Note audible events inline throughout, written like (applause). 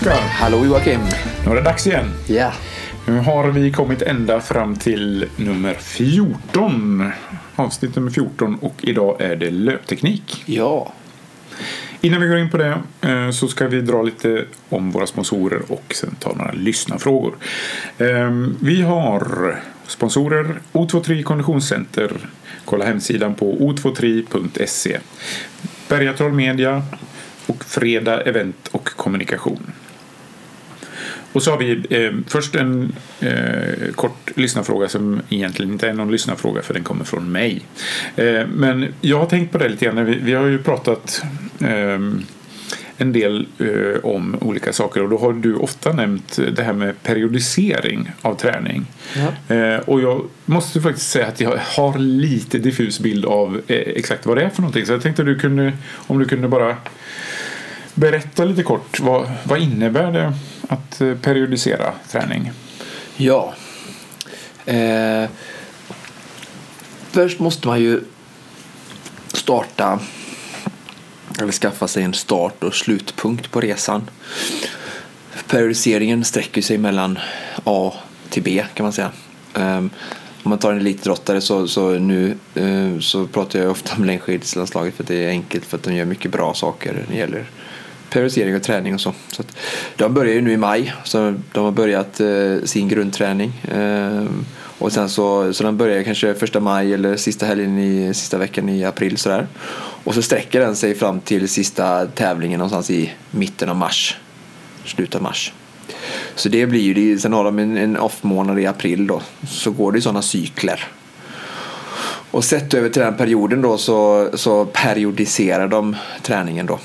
Oskar! Hallå Joakim! Nu är det dags igen. Ja. Nu har vi kommit ända fram till nummer 14. Avsnitt nummer 14 och idag är det löpteknik. Ja. Innan vi går in på det eh, så ska vi dra lite om våra sponsorer och sen ta några lyssnarfrågor. Ehm, Vi har sponsorer O23 Konditionscenter. Kolla hemsidan på o23.se. Bergatroll Media och Fredag Event och Kommunikation. Och så har vi eh, först en eh, kort lyssnarfråga som egentligen inte är någon lyssnarfråga för den kommer från mig. Eh, men jag har tänkt på det lite grann. Vi, vi har ju pratat eh, en del eh, om olika saker och då har du ofta nämnt det här med periodisering av träning. Ja. Eh, och jag måste faktiskt säga att jag har lite diffus bild av eh, exakt vad det är för någonting. Så jag tänkte du kunde, om du kunde bara berätta lite kort. Vad, vad innebär det att eh, periodisera träning? Ja. Eh, först måste man ju starta eller skaffa sig en start och slutpunkt på resan. Periodiseringen sträcker sig mellan A till B kan man säga. Ehm, om man tar en elitidrottare så, så nu eh, så pratar jag ofta om längdskidslandslaget för att det är enkelt för att de gör mycket bra saker när det gäller periodisering och träning och så. så att, de börjar ju nu i maj så de har börjat eh, sin grundträning. Eh, och sen så, så den börjar kanske första maj eller sista helgen i sista veckan i april sådär. Och så sträcker den sig fram till sista tävlingen någonstans i mitten av mars. Slutet av mars. Så det blir ju, det- sen har de en, en off-månad i april då. Så går det i sådana cykler. Och sett över till den perioden då så, så periodiserar de träningen då.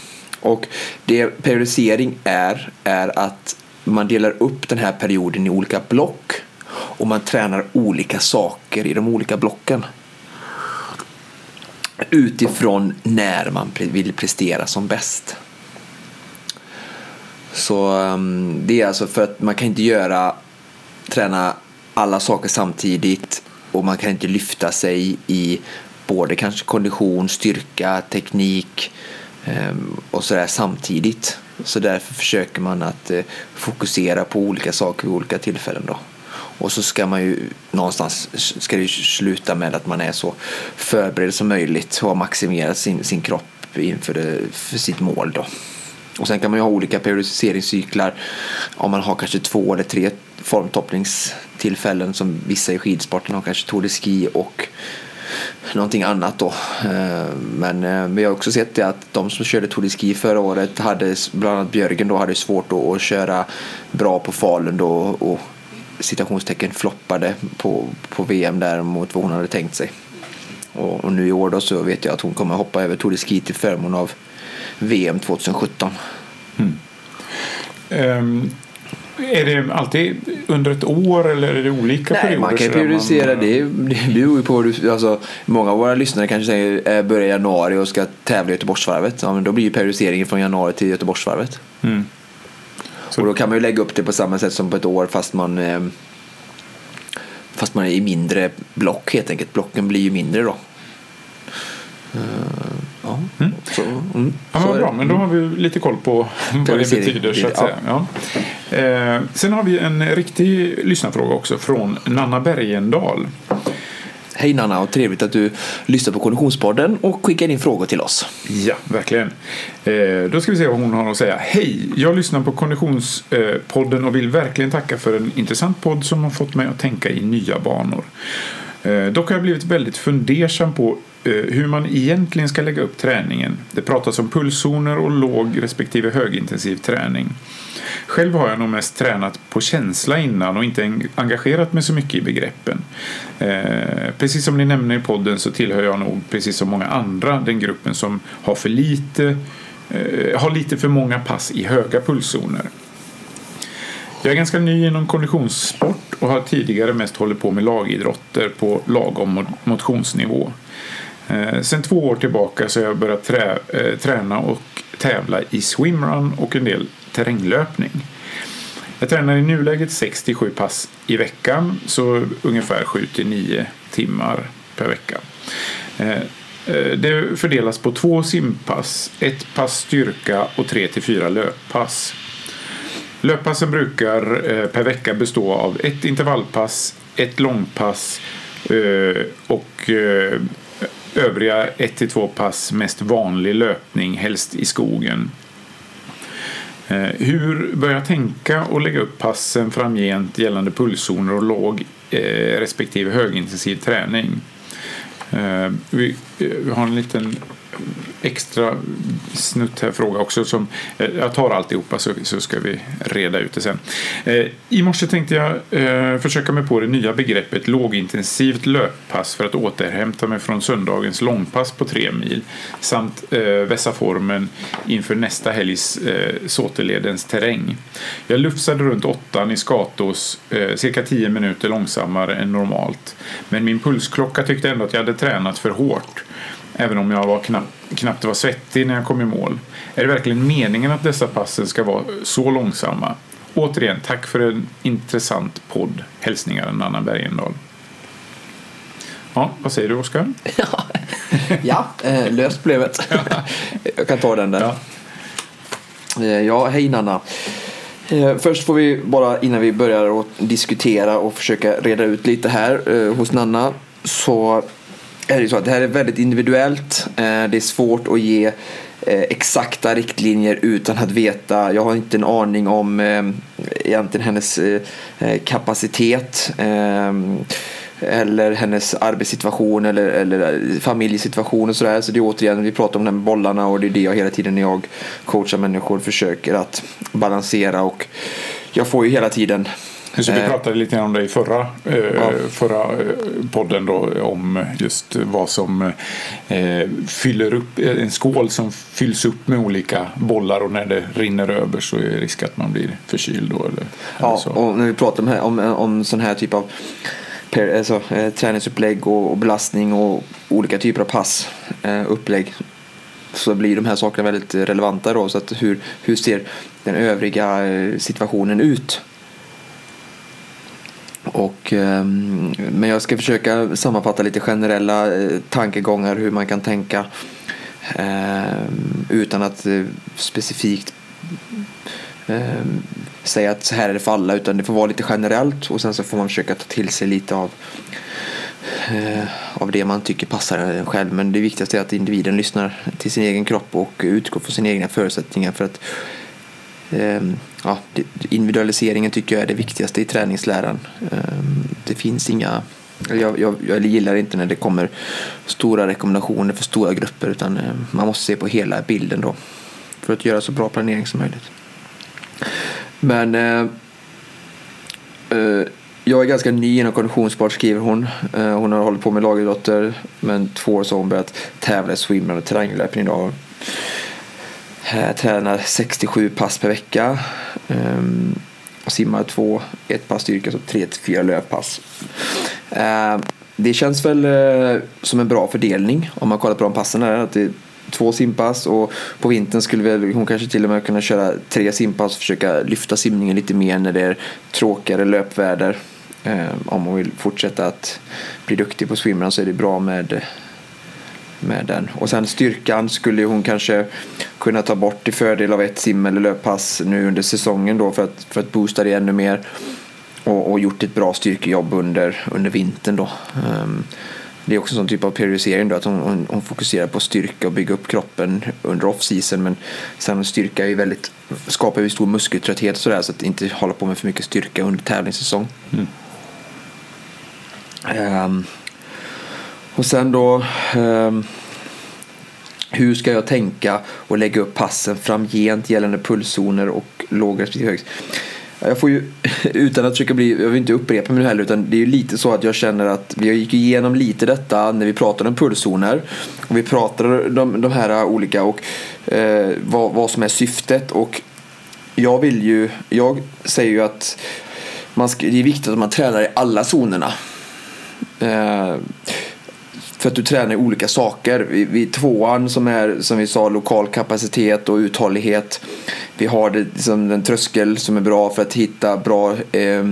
Och det periodisering är, är att man delar upp den här perioden i olika block och man tränar olika saker i de olika blocken. Utifrån när man vill prestera som bäst. Så ehm, det är alltså för att man kan inte göra träna alla saker samtidigt och man kan inte lyfta sig i både kanske kondition, styrka, teknik Ehm, och sådär samtidigt. Så därför försöker man att eh, fokusera på olika saker vid olika tillfällen då. Och så ska man ju någonstans ska det ju sluta med att man är så förberedd som möjligt och har maximerat sin, sin kropp inför det, för sitt mål då. Och sen kan man ju ha olika periodiseringscyklar. Om man har kanske två eller tre formtoppningstillfällen som vissa i skidsporten har kanske Tour de Ski och någonting annat då. Eh, men eh, vi har också sett det att de som körde Tour de Ski förra året hade, bland annat Björgen då, hade svårt att, att köra bra på Falun då och citationstecken floppade på, på VM där mot vad hon hade tänkt sig. Och, och nu i år då så vet jag att hon kommer hoppa över Tour de Ski till förmån av VM 2017. Hmm. Ehm, är det alltid under ett år eller är det olika Nej, perioder? man kan periodisera. Det, det beror ju på hur du, alltså, Många av våra lyssnare kanske säger eh, börjar i januari och ska tävla i Göteborgsvarvet. Ja, men då blir ju periodiseringen från januari till Göteborgsvarvet. Mm. Så- Och då kan man ju lägga upp det på samma sätt som på ett år fast man eh, Fast man är i mindre block helt enkelt. Blocken blir ju mindre då. Eh, ja, så, mm, Ja, men bra, men då har vi lite koll på vad det betyder så att säga. Ja. Eh, sen har vi en riktig lyssnarfråga också från Nanna Bergendal. Hej Nanna och trevligt att du lyssnar på Konditionspodden och skickar in frågor till oss. Ja, verkligen. Eh, då ska vi se vad hon har att säga. Hej! Jag lyssnar på Konditionspodden och vill verkligen tacka för en intressant podd som har fått mig att tänka i nya banor. Eh, dock har jag blivit väldigt fundersam på Eh, hur man egentligen ska lägga upp träningen. Det pratas om pulszoner och låg respektive högintensiv träning. Själv har jag nog mest tränat på känsla innan och inte engagerat mig så mycket i begreppen. Eh, precis som ni nämner i podden så tillhör jag nog, precis som många andra, den gruppen som har för lite eh, har lite för många pass i höga pulszoner. Jag är ganska ny inom konditionssport och har tidigare mest hållit på med lagidrotter på lagom motionsnivå. Eh, sen två år tillbaka så har jag börjat trä, eh, träna och tävla i swimrun och en del terränglöpning. Jag tränar i nuläget 67 pass i veckan, så ungefär 7-9 timmar per vecka. Eh, det fördelas på två simpass, ett pass styrka och 3-4 löppass. Löppassen brukar per vecka bestå av ett intervallpass, ett långpass och övriga 1-2 pass mest vanlig löpning, helst i skogen. Eh, hur bör jag tänka och lägga upp passen framgent gällande pulszoner och låg eh, respektive högintensiv träning? Eh, vi har en liten extra snutt här fråga också. Som, eh, jag tar alltihopa så, så ska vi reda ut det sen. Eh, I morse tänkte jag eh, försöka mig på det nya begreppet lågintensivt löppass för att återhämta mig från söndagens långpass på tre mil samt eh, vässa formen inför nästa helgs eh, Såteledens terräng. Jag lufsade runt åttan i Skatos eh, cirka tio minuter långsammare än normalt. Men min pulsklocka tyckte ändå att jag hade tränat för hårt. Även om jag var knappt, knappt var svettig när jag kom i mål. Är det verkligen meningen att dessa passen ska vara så långsamma? Återigen, tack för en intressant podd. Hälsningar Nanna Bergendahl. Ja, vad säger du Oskar? (laughs) Ja, ja eh, löst problemet. (laughs) Jag kan ta den där. Ja. Eh, Ja, hej Nanna. Eh, Först får vi bara innan vi börjar att diskutera och försöka reda ut lite här hos Nanna så är det så att det här är väldigt individuellt. Eh, det är svårt att ge eh, exakta riktlinjer utan att veta. Jag har inte en aning om eh, egentligen hennes kapacitet. eller hennes arbetssituation eller, eller familjesituation och sådär. Så det är återigen, vi pratar om de här bollarna och det är det jag hela tiden när jag coachar människor försöker att balansera och jag får ju hela tiden så vi Eh. pratade lite grann om det i förra, eh, Ja. förra eh, podden då, om just vad som eh, fyller upp, en skål som fylls upp med olika bollar och när det rinner över så är det risk att man blir förkyld då. Eller, eller Ja, så. och när vi pratar om, om, om sån här typ av per, alltså, eh, träningsupplägg och, och belastning och olika typer av pass, eh, upplägg så blir de här sakerna väldigt relevanta då. Så att hur, hur ser den övriga eh, situationen ut? Och, ehm, men jag ska försöka sammanfatta lite generella eh, tankegångar hur man kan tänka ehm, utan att eh, specifikt ehm, säga att så här är det för alla utan det får vara lite generellt och sen så får man försöka ta till sig lite av eh, av det man tycker passar en själv. Men det viktigaste är att individen lyssnar till sin egen kropp och utgår från sina egna förutsättningar för att ja, individualiseringen tycker jag är det viktigaste i träningsläran. Ehm, det finns inga jag, jag, jag gillar inte när det kommer stora rekommendationer för stora grupper utan ehm, man måste se på hela bilden då för att göra så bra planering som möjligt. Men eh, eh jag är ganska ny inom konditionssport skriver hon. Eh, hon har hållit på med lagidrotter men två år så har hon börjat tävla i swimrun och terränglöpning idag. Jag tränar 67 pass per vecka. Um, simmar två, ett pass styrka, så tre till fyra löppass. Ehm, det känns väl eh, som en bra fördelning om man kollar på de passen här. Att det är två simpass och på vintern skulle väl hon kanske till och med kunna köra tre simpass och försöka lyfta simningen lite mer när det är tråkigare löpväder. Ehm, om hon vill fortsätta att bli duktig på swimrun så är det bra med med den. Och sen styrkan skulle hon kanske kunna ta bort till fördel av ett sim eller löppass nu under säsongen då för att, för att boosta det ännu mer. Och, och gjort ett bra styrkejobb under, under vintern då. Ehm, det är också en sån typ av periodisering då att hon, hon, hon fokuserar på styrka och bygga upp kroppen under off-season men sen styrka är ju väldigt, skapar ju stor muskeltrötthet och sådär så att inte hålla på med för mycket styrka under tävlingssäsong. Mm. Ehm, och sen då eh, hur ska jag tänka och lägga upp passen framgent gällande pulszoner och låg respektive högst? Jag får ju, (laughs) utan att försöka bli, jag vill inte upprepa mig nu heller, utan det är ju lite så att jag känner att vi gick igenom lite detta när vi pratade om pulszoner. Och vi pratade de, de här olika och eh, vad, vad som är syftet. Och jag vill ju, jag säger ju att man ska, det är viktigt att man tränar i alla zonerna. Eh, för att du tränar i olika saker. Vi, vi tvåan som är som vi sa lokal kapacitet och uthållighet. Vi har det, liksom, den tröskel som är bra för att hitta bra eh,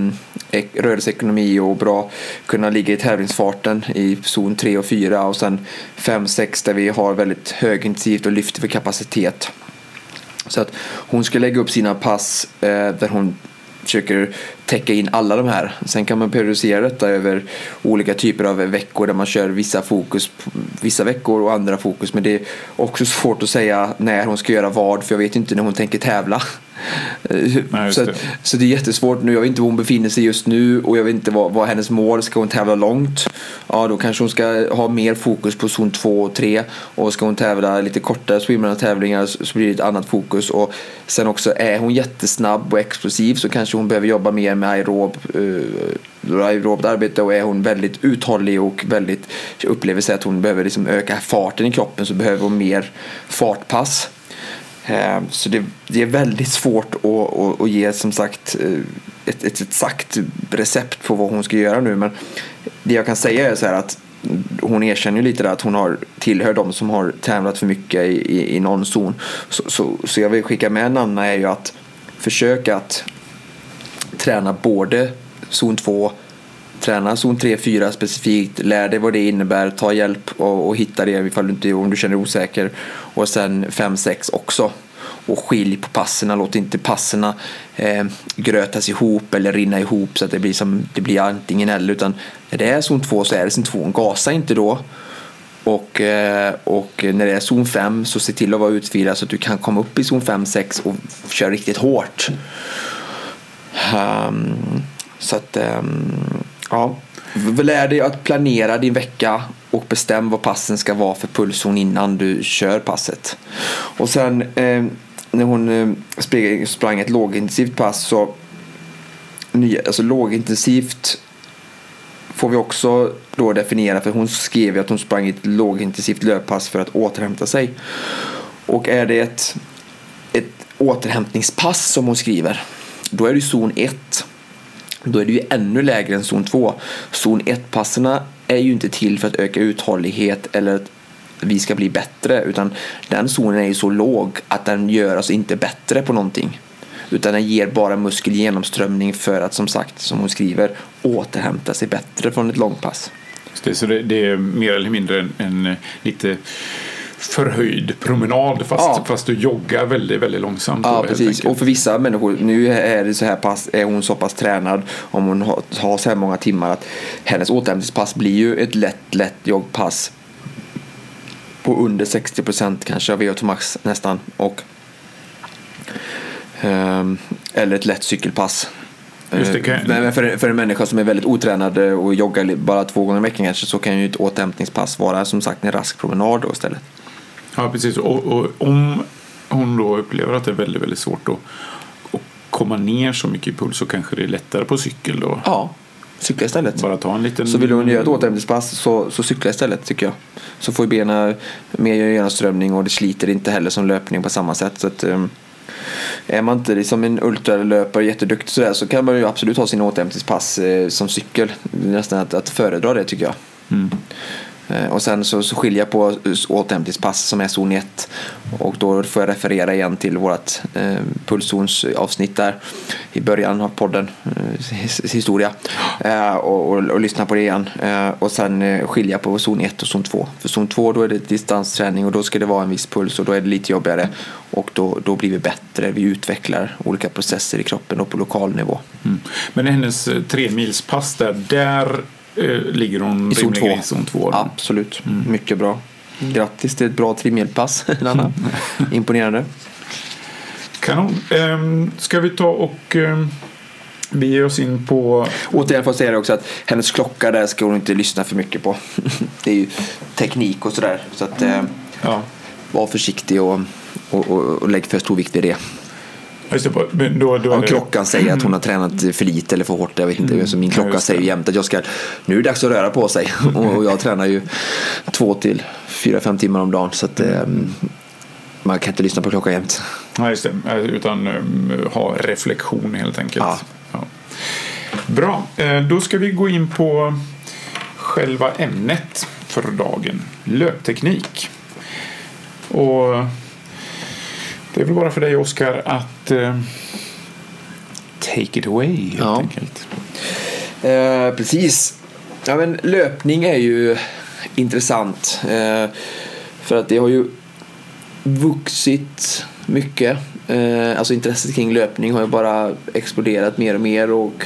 rörelseekonomi och bra kunna ligga i tävlingsfarten i zon 3 och 4 och sen 5-6 där vi har väldigt högintensivt och lyfter för kapacitet. Så att hon ska lägga upp sina pass eh, där hon försöker täcka in alla de här. Sen kan man periodisera detta över olika typer av veckor där man kör vissa fokus vissa veckor och andra fokus. Men det är också svårt att säga när hon ska göra vad för jag vet inte när hon tänker tävla. Nej, så, det. så det är jättesvårt nu. Jag vet inte var hon befinner sig just nu och jag vet inte vad, vad hennes mål. Ska hon tävla långt? Ja, då kanske hon ska ha mer fokus på zon 2 och 3. Och ska hon tävla lite kortare swimrun-tävlingar så blir det ett annat fokus. Och sen också är hon jättesnabb och explosiv så kanske hon behöver jobba mer med aerob, uh, aerobt arbete och är hon väldigt uthållig och väldigt upplever sig att hon behöver liksom öka farten i kroppen så behöver hon mer fartpass. Eh, så det, det, är väldigt svårt att, att, att ge som sagt eh, ett, ett, ett sagt recept på vad hon ska göra nu. Men det jag kan säga är så här att hon erkänner ju lite där att hon har tillhör de som har tävlat för mycket i, i, i någon zon. Så, så, så jag vill skicka med Nanna är ju att försöka att träna både zon 2 träna zon 3-4 specifikt, lär dig vad det innebär, ta hjälp och, och hitta det ifall du inte, om du känner dig osäker. Och sen 5-6 också. Och skilj på passerna, låt inte passerna eh, grötas ihop eller rinna ihop så att det blir, som, det blir antingen eller. Utan när det är zon 2 så är det zon 2. Gasa inte då. Och, eh, och när det är zon 5 så se till att vara utvilad så att du kan komma upp i zon 5-6 och köra riktigt hårt. Um, så att um, Ja. Lär dig att planera din vecka och bestäm vad passen ska vara för pulszon innan du kör passet. Och sen eh, när hon eh, sprang, ett lågintensivt pass så alltså lågintensivt får vi också då definiera för hon skrev ju att hon sprang ett lågintensivt löppass för att återhämta sig. Och är det ett, ett återhämtningspass som hon skriver då är det zon 1 då är det ju ännu lägre än zon 2. Zon 1-passerna är ju inte till för att öka uthållighet eller att vi ska bli bättre utan den zonen är ju så låg att den gör oss inte bättre på någonting. Utan den ger bara muskelgenomströmning för att som sagt, som hon skriver, återhämta sig bättre från ett långpass. Det, så det, det är mer eller mindre en, en lite förhöjd promenad fast, ja. fast du joggar väldigt, väldigt långsamt. Ja, precis. Och för vissa människor, nu är, det så här pass, är hon så pass tränad om hon har, har så här många timmar att hennes återhämtningspass blir ju ett lätt, lätt joggpass på under 60 procent kanske av VO2 max nästan. Och, um, eller ett lätt cykelpass. Det, Men för, för en människa som är väldigt otränad och joggar bara två gånger i veckan kanske så kan ju ett återhämtningspass vara som sagt en rask promenad då istället. Ja, precis. Och, och, om hon då upplever att det är väldigt, väldigt svårt att, att komma ner så mycket i puls så kanske det är lättare på cykel då. Ja, cykla istället. Bara ta en liten... Så vill hon göra ett återhämtningspass så, så cykla istället tycker jag. Så får benen mer genomströmning och det sliter inte heller som löpning på samma sätt. Så att, um, är man inte liksom en ultralöpare jätteduktig sådär så kan man ju absolut ha sin återhämtningspass eh, som cykel. Nästan att, att föredra det tycker jag. Mm. Eh, och sen så, så skiljer jag på eh, återhämtningspass som är zon 1 och då får jag referera igen till vårt eh, pulszonsavsnitt där i början av podden, eh, historia eh, och, och, och, lyssna på det igen. Eh, och sen eh, skilja på zon 1 och zon 2. För zon 2 då är det distansträning och då ska det vara en viss puls och då är det lite jobbigare och då, då blir vi bättre, vi utvecklar olika processer i kroppen och på lokal nivå. Mm. Men hennes eh, tremilspass där, där ligger hon I zon 2. i zon 2? Absolut, mm. mycket bra. Grattis till ett bra trimmelpass, Nanna. (laughs) (laughs) Imponerande. Kanon. Ehm, ska vi ta och ehm, vi ger oss in på... Återigen får jag säga det också att hennes klocka där ska hon inte lyssna för mycket på. (laughs) det är ju teknik och sådär. Så att mm. ja. var försiktig och, och, och, och lägg för stor vikt vid det. Just det, då, då Om det... klockan säger att hon har tränat för lite eller för hårt. Jag vet inte. Mm. Så min klocka ja, säger jämt att jag ska, nu är det dags att röra på sig. (laughs) och jag tränar ju två till fyra, fem timmar om dagen. Så att, mm. man kan inte lyssna på klockan jämt. Ja, just det. Eh, utan um, ha reflektion helt enkelt. Ja. Ja. Bra, eh, då ska vi gå in på själva ämnet för dagen. Löpteknik. Och det är väl bara för dig Oskar att uh, take it away helt ja. enkelt. Uh, precis. Ja, men löpning är ju intressant. Uh, för att det har ju vuxit mycket. Eh, alltså intresset kring löpning har ju bara exploderat mer och mer och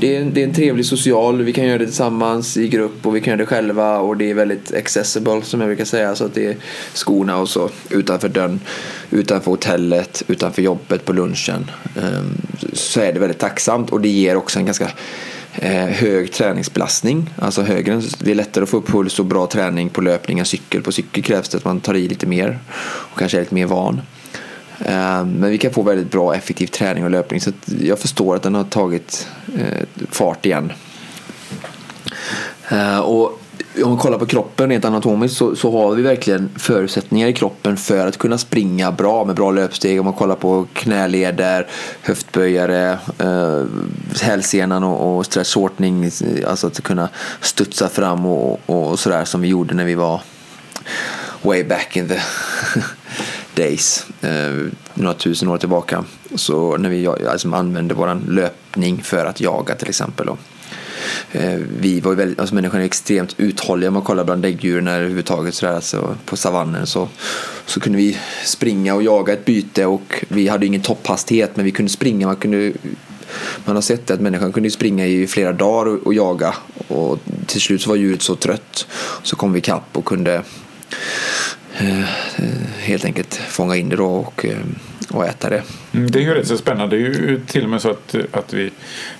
det är, en, det är en trevlig social, vi kan göra det tillsammans i grupp och vi kan göra det själva och det är väldigt accessible som jag brukar säga. Så att det är skorna och så utanför dörren, utanför hotellet, utanför jobbet på lunchen. Ehm, så är det väldigt tacksamt och det ger också en ganska eh, hög träningsbelastning. Alltså högre, det är lättare att få upp puls och bra träning på löpning än cykel. På cykel krävs det att man tar i lite mer och kanske är lite mer van. Eh, men vi kan få väldigt bra effektiv träning och löpning så jag förstår att den har tagit eh, fart igen. Eh, och om man kollar på kroppen rent anatomiskt så, så, har vi verkligen förutsättningar i kroppen för att kunna springa bra med bra löpsteg. Om man kollar på knäleder, höftböjare, eh, hälsenan och, och stretch. Alltså att kunna studsa fram och, och sådär som vi gjorde när vi var way back in the days, eh, några tusen år tillbaka. Så när vi alltså, använde vår löpning för att jaga till exempel. Då. Eh, vi var ju väldigt, alltså människan är extremt uthålliga om man kollar bland däggdjuren överhuvudtaget så där, alltså på savannen så, så kunde vi springa och jaga ett byte och vi hade ingen topphastighet men vi kunde springa, man kunde man har sett att människan kunde springa i flera dagar och, och jaga och till slut så var djuret så trött så kom vi kapp och kunde Eh, helt enkelt fånga in det då och, eh, och äta det. Mm, det är ju rätt så spännande. Det är ju till och med så att, att vi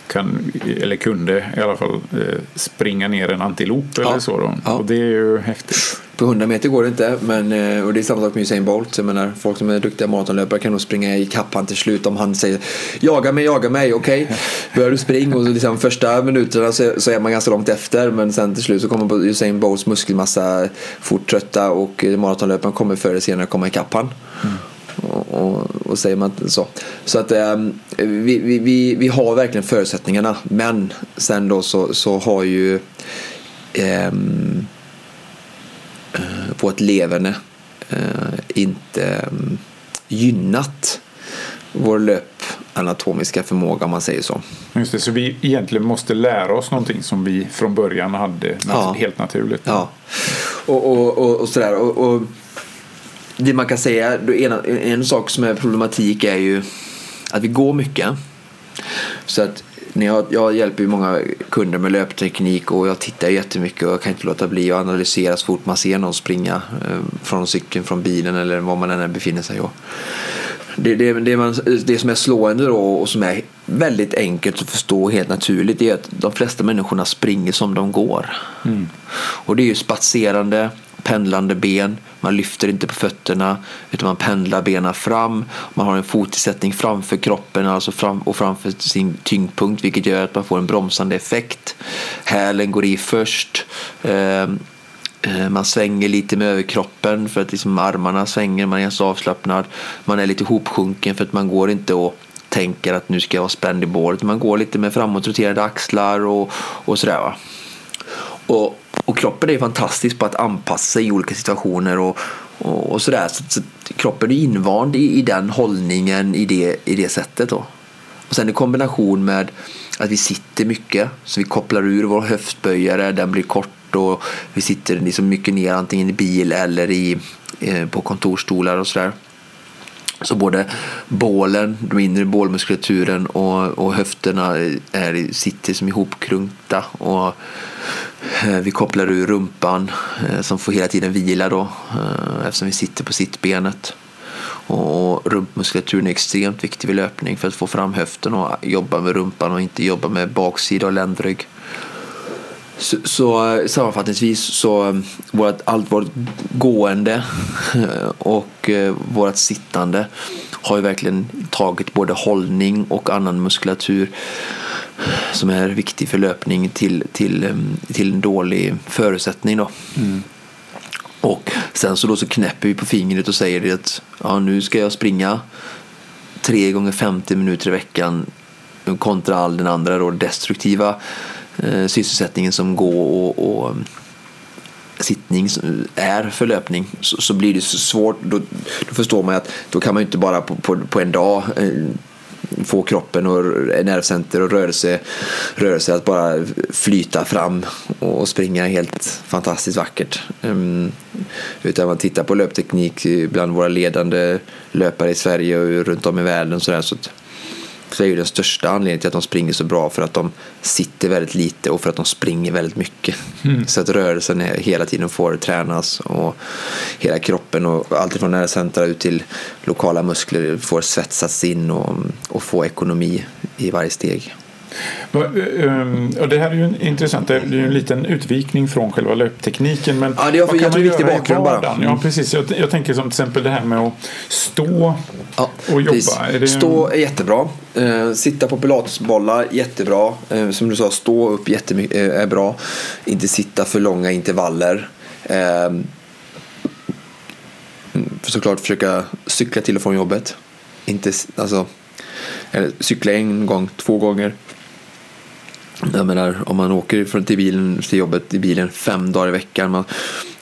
kan, eller kunde i alla fall, eh, springa ner en antilop ja. eller så. Ja. Och det är ju häftigt. På 100 meter går det inte, men, eh, och det är samma sak med Usain Bolt. Jag menar, folk som är duktiga maratonlöpare kan nog springa i kappan till slut om han säger jaga mig, jaga mig, okej. Okay. (laughs) Börjar du springa och liksom första minuterna så, så, är man ganska långt efter men sen till slut så kommer Usain Bolts muskelmassa fort trötta och maratonlöparen kommer eller senare komma ikapp han. Mm. Och, och, och, säger man så. Så att um, vi, vi, vi, vi har verkligen förutsättningarna men sen då så, så har ju um, vårt leverne eh, inte mm, gynnat vår löpanatomiska förmåga om man säger så. Just det, så vi egentligen måste lära oss någonting som vi från början hade ja. helt naturligt. Ja, och, och, och, och sådär. Och, och, det man kan säga, en, en sak som är problematik är ju att vi går mycket. Så att när jag, jag hjälper ju många kunder med löpteknik och jag tittar jättemycket och jag kan inte låta bli att analysera så fort man ser någon springa eh, från cykeln, från bilen eller var man än befinner sig. Det, det, det, man, det som är slående då och som är väldigt enkelt att förstå helt naturligt är att de flesta människorna springer som de går. Mm. Och det är ju spatserande, pendlande ben, man lyfter inte på fötterna utan man pendlar benen fram. Man har en fotisättning framför kroppen alltså fram, och framför sin tyngdpunkt vilket gör att man får en bromsande effekt. Hälen går i först. Ehm, eh, man svänger lite med överkroppen för att liksom armarna svänger, man är så avslappnad. Man är lite hopsjunken för att man går inte och tänker att nu ska jag vara spänd i bålet. Man går lite med framåtroterade axlar och, och sådär. Va? Och och kroppen är fantastisk på att anpassa sig i olika situationer och, och, och sådär. Så, så, kroppen är invand i, i den hållningen i det, i det sättet. Då. Och sen i kombination med att vi sitter mycket, så vi kopplar ur vår höftböjare, den blir kort och vi sitter liksom mycket ner antingen i bil eller i, eh, på kontorstolar och sådär. Så både bålen, den inre bålmuskulaturen och, och höfterna är, sitter som ihopkrunkta och eh, vi kopplar ur rumpan eh, som får hela tiden vila då eh, eftersom vi sitter på sittbenet. Och rumpmuskulaturen är extremt viktig vid löpning för att få fram höften och jobba med rumpan och inte jobba med baksida och ländrygg. Så, så sammanfattningsvis så vårt, allt vårt gående (laughs) och vårt sittande har ju verkligen tagit både hållning och annan muskulatur som är viktig för löpning till, till, till en dålig förutsättning. Då. Mm. Och sen så, då så knäpper vi på fingret och säger att ja, nu ska jag springa tre gånger 50 minuter i veckan kontra all den andra då, destruktiva eh, Eh, sysselsättningen som gå och, och mm, sittning är för löpning så, så, blir det så svårt. Då, då förstår man att då kan man inte bara på, på, på en dag eh, få kroppen och nervcenter och rörelse, rörelse att bara flyta fram och springa helt fantastiskt vackert. Ehm, utan man tittar på löpteknik bland våra ledande löpare i Sverige och runt om i världen. Så, där, så att, så är ju den största anledningen till att de springer så bra för att de sitter väldigt lite och för att de springer väldigt mycket. Mm. Så att rörelsen är, hela tiden får tränas och hela kroppen och allt från nervcentra ut till lokala muskler får svetsas in och, och få ekonomi i varje steg. Ehm, och det här är ju intressant. Det är ju en liten utvikning från själva löptekniken. Men ja, det är för, jag tror viktig bakgrund bara. Ja, mm. precis. Jag, jag, tänker som till exempel det här med att stå ja, och jobba. Är stå är jättebra. Uh, sitta på pilatesbollar, jättebra. Uh, som du sa, stå upp jättemycket är bra. Inte sitta för långa intervaller. Uh, såklart försöka cykla till och från jobbet. Inte, alltså, eller cykla en gång, två gånger. Jag menar, om man åker från till, bilen, till jobbet i bilen fem dagar i veckan man,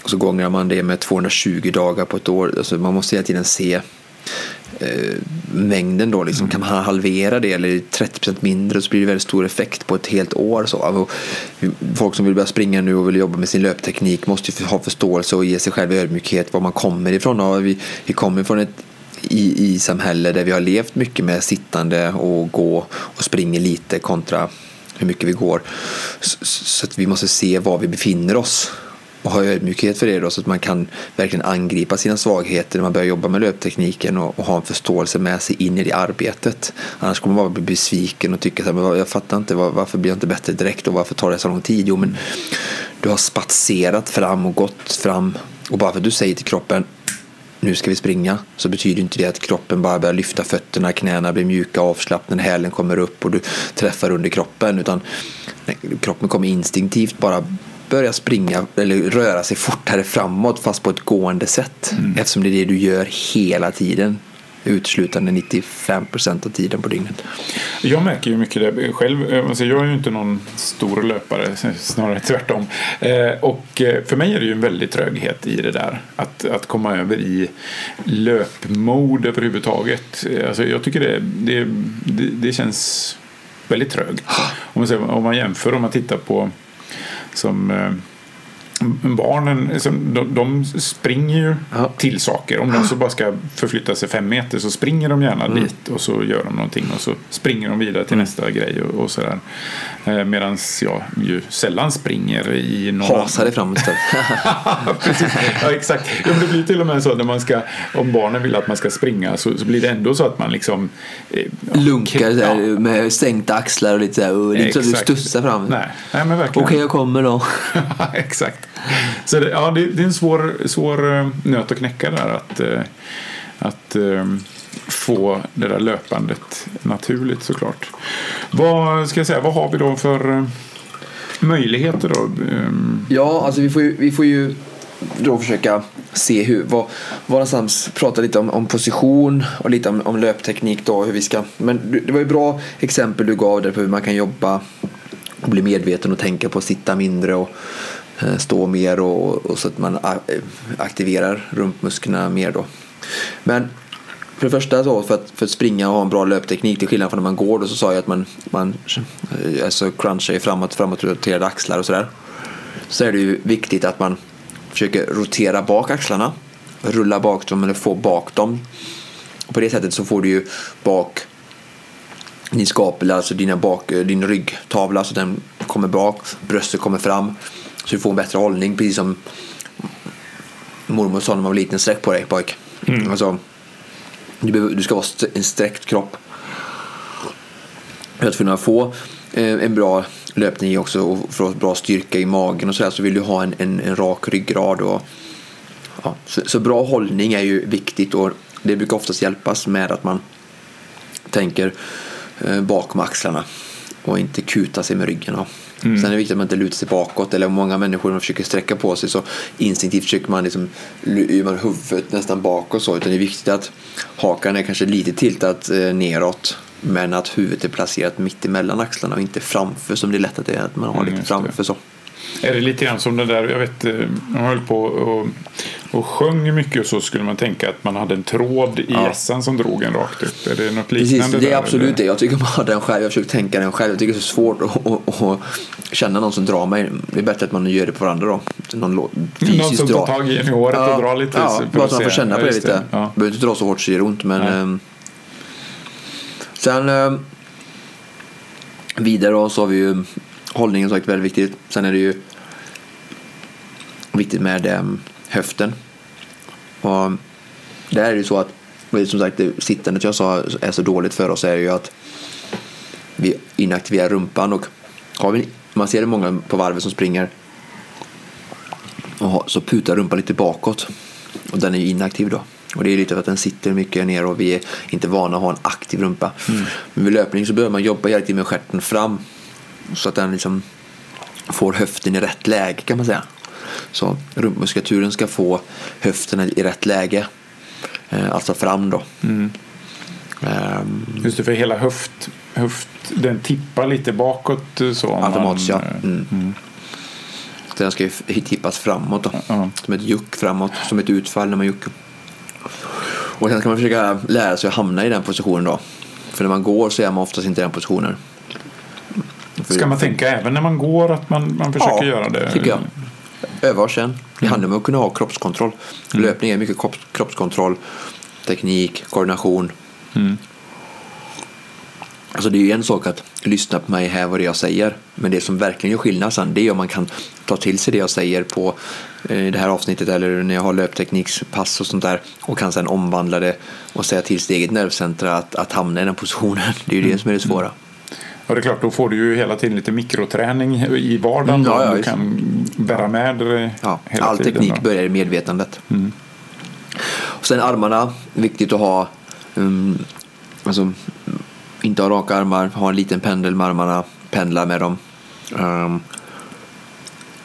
och så gångrar man det med 220 dagar på ett år. Alltså man måste hela tiden se eh, mängden då. Liksom. Kan man halvera det eller 30% mindre så blir det väldigt stor effekt på ett helt år. Så. Folk som vill börja springa nu och vill jobba med sin löpteknik måste ju ha förståelse och ge sig själv ödmjukhet var man kommer ifrån. Ja, vi, vi kommer från ett i, i samhälle där vi har levt mycket med sittande och gå och springa lite kontra hur mycket vi går. Så, så att vi måste se var vi befinner oss och ha ödmjukhet för det då, så att man kan verkligen angripa sina svagheter när man börjar jobba med löptekniken och, och ha en förståelse med sig in i det arbetet. Annars kommer man bara bli besviken och tycka att jag fattar inte var, varför blir jag inte bättre direkt och varför tar det så lång tid? Jo, men du har spatserat fram och gått fram och bara för att du säger till kroppen nu ska vi springa så betyder inte det att kroppen bara börjar lyfta fötterna, knäna blir mjuka, avslappnade, hälen kommer upp och du träffar under kroppen utan kroppen kommer instinktivt bara börja springa eller röra sig fortare framåt fast på ett gående sätt mm. eftersom det är det du gör hela tiden uteslutande 95 procent av tiden på dygnet. Jag märker ju mycket det själv. Alltså jag är ju inte någon stor löpare, (laughs) snarare tvärtom. Eh, och eh, för mig är det ju en väldig tröghet i det där. Att, att komma över i löpmode överhuvudtaget. Alltså jag tycker det, det, det, det känns väldigt trögt. Om man, om man jämför, om man tittar på som barnen de, de springer ju ja. till saker. Om de så bara ska förflytta sig fem meter så springer de gärna mm. dit och så gör de någonting och så springer de vidare till mm. nästa grej och, och sådär. Eh, Medan jag ju sällan springer i någon... Hasar dig fram istället. (laughs) Ja, exakt. Ja, det blir till och med så när man ska, om barnen vill att man ska springa så, så blir det ändå så att man liksom... Eh, Lunkar ja. med sänkta axlar och lite så här. Och det är inte så att du studsar fram. Nej, Nej men verkligen. Okej, okay, jag kommer då. (laughs) exakt. Så det, ja, det, det, är en svår, svår eh, nöt att knäcka där att, eh, att ehm, få det där löpandet naturligt såklart. Vad ska jag säga, vad har vi då för eh, möjligheter då? Ehm. Ja, alltså vi får ju, vi får ju då försöka se hur, vad, vad någonstans, prata lite om, om position och lite om, om löpteknik då, hur vi ska, men det var ju bra exempel du gav där på hur man kan jobba och bli medveten och tänka på att sitta mindre och Eh, stå mer och, och, så att man eh, aktiverar rumpmusklerna mer då. Men för det första så för att, för att springa och ha en bra löpteknik till skillnad från när man går då så sa jag att man, man eh, alltså crunchar framåt, framåt axlar och sådär. Så är det ju viktigt att man försöker rotera bak axlarna, rulla bak dem eller få bak dem. Och på det sättet så får du ju bak din skapel, alltså dina bak, din ryggtavla, så den kommer bak, bröstet kommer fram så du får en bättre hållning, precis som mormor sa när man var liten. Sträck på dig pojk. Mm. Alltså, du, du ska vara en sträckt kropp. För att kunna få eh, en bra löpning också och få bra styrka i magen och så, där, så vill du ha en, en, en rak ryggrad. Och, ja, så, så, bra hållning är ju viktigt och det brukar oftast hjälpas med att man tänker eh, bakom axlarna och inte kuta sig med ryggen. Mm. Sen är det viktigt att man inte lutar sig bakåt eller många människor när försöker sträcka på sig så instinktivt försöker man liksom man huvudet nästan bakåt så utan det är viktigt att hakan är kanske lite tiltat eh, neråt men att huvudet är placerat mitt emellan axlarna och inte framför som det är lätt att det är att man har mm, lite framför så. Är det lite grann som det där, jag vet, man eh, höll på och, och sjöng mycket och så skulle man tänka att man hade en tråd i ja. gässan som drog en rakt upp. Är det något liknande? Precis, det är absolut det. Jag tycker man har den själv. Jag försöker tänka den själv. Jag tycker det är så svårt att, att, att känna någon som drar mig. Det är bättre att man gör det på varandra då. Någon lo- Någon fysiskt som drar. tar tag i en i håret och drar lite. Ja, bara att man får känna på det lite. Ja. Behöver inte dra så hårt så det gör ont. Men, ehm, sen ehm, vidare då så har vi ju hållningen sagt väldigt viktigt. Sen är det ju viktigt med ehm, höften. Och där är det ju så att som sagt det sittandet jag sa är så dåligt för oss är ju att vi inaktiverar rumpan och har vi, man ser det många på varvet som springer och så putar rumpan lite bakåt och den är ju inaktiv då. Och det är lite för att den sitter mycket ner och vi är inte vana att ha en aktiv rumpa. Men vid löpning så behöver man jobba hela tiden med stjärten fram så att den liksom får höften i rätt läge kan man säga. Så rumpmuskulaturen ska få höften i rätt läge. Eh, Alltså fram då. Ehm, Just det, för hela höft, höft den tippar lite bakåt eh, så. om Automatiskt man, ja. eh, Mm. Så den ska ju tippas framåt då. Ja. Som ett juck framåt. Som ett utfall när man juckar. Och sen ska man försöka lära sig att hamna i den positionen då. För när man går så är man oftast inte i den positionen. För- Ska man tänka även när man går att man, man försöker ja, göra det? tycker jag. Öva och känn. Det handlar om att kunna ha kroppskontroll. Löpning är mycket kropp, kroppskontroll, teknik, koordination. Mm. Alltså det är ju en sak att lyssna på mig här vad det jag säger. Men det som verkligen gör skillnad sen det är om man kan ta till sig det jag säger på eh, det här avsnittet eller när jag har löpteknikspass och sånt där och kan sen omvandla det och säga till sitt eget nervcentra att, att hamna i den positionen. (laughs) Det är ju det som är det svåra. Och det är klart, då får du ju hela tiden lite mikroträning i vardagen. Mm, ja, ja, du kan bära med Ja, hela all tiden. teknik då. börjar i medvetandet. Och sen armarna, viktigt att ha um, alltså, inte ha raka armar, ha en liten pendel med armarna, pendla med dem. Um,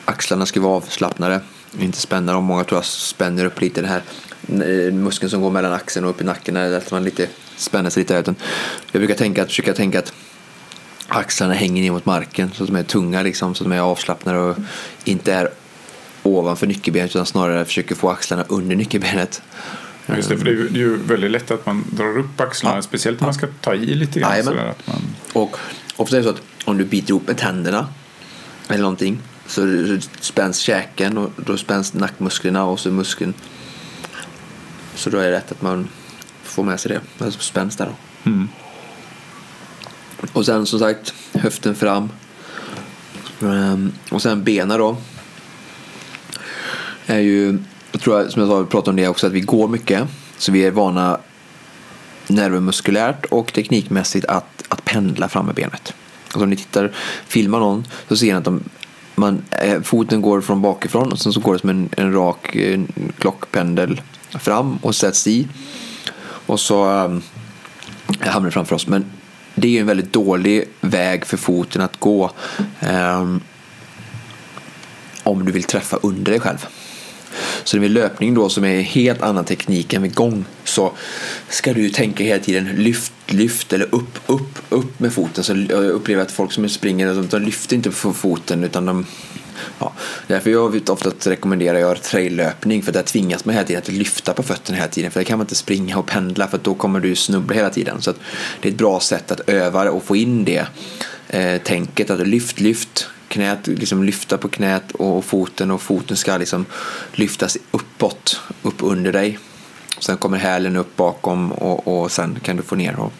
axlarna ska vara avslappnade, inte spänna dem. Många tror jag spänner upp lite den här eh, muskeln som går mellan axeln och upp i nacken, att man lite spänner sig lite. Jag brukar tänka att, försöka tänka att axlarna hänger ner mot marken så att de är tunga liksom, så att de är avslappnade och inte är ovanför nyckelbenet utan snarare försöker få axlarna under nyckelbenet. Ja, Just det, för det är ju, det är ju väldigt lätt att man drar upp axlarna, Ja. speciellt när man ska ta i lite grann. Sådär, att man, Och ofta är det så att om du biter ihop med tänderna eller någonting så spänns käken och då spänns nackmusklerna och så muskeln. Så då är det rätt att man får med sig det. Alltså spänns där då. mm. Och sen som sagt höften fram. Ehm, och sen benen då. Är ju, jag tror jag, som jag sa, vi pratade om det också, att vi går mycket. Så vi är vana nervmuskulärt och teknikmässigt att, att pendla fram med benet. Alltså om ni tittar, filmar någon så ser ni att de, man, eh, foten går från bakifrån och sen så går det som en, en rak en klockpendel fram och sätts i. Och så um, hamnar det framför oss. Men det är ju en väldigt dålig väg för foten att gå um, om du vill träffa under dig själv. Så vid löpning då som är en helt annan teknik än vid gång så ska du tänka hela tiden lyft, lyft eller upp, upp, upp med foten. Så eh, jag upplever att folk som springer de lyfter inte på foten utan de Ja, därför jag oftast rekommenderar jag traillöpning för där tvingas man hela tiden att lyfta på fötterna hela tiden för där kan man inte springa och pendla för då kommer du snubbla hela tiden. Så att det är ett bra sätt att öva och få in det eh, tänket att lyft, lyft knät, liksom lyfta på knät och foten och foten ska liksom lyftas uppåt, upp under dig. Sen kommer hälen upp bakom och, och sen kan du få ner och